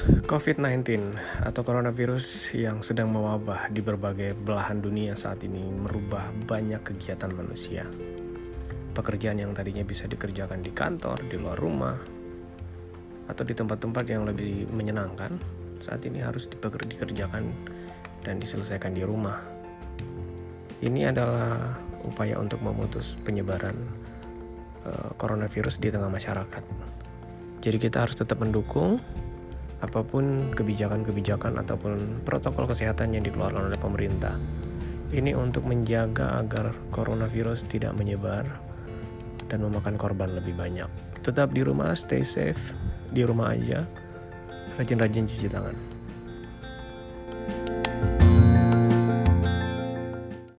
COVID-19 atau coronavirus yang sedang mewabah di berbagai belahan dunia saat ini merubah banyak kegiatan manusia. Pekerjaan yang tadinya bisa dikerjakan di kantor, di luar rumah, atau di tempat-tempat yang lebih menyenangkan, saat ini harus dikerjakan dan diselesaikan di rumah. Ini adalah upaya untuk memutus penyebaran uh, coronavirus di tengah masyarakat. Jadi kita harus tetap mendukung apa pun kebijakan-kebijakan ataupun protokol kesehatan yang dikeluarkan oleh pemerintah. Ini untuk menjaga agar coronavirus tidak menyebar dan memakan korban lebih banyak. Tetap di rumah, stay safe, di rumah aja. Rajin-rajin cuci tangan.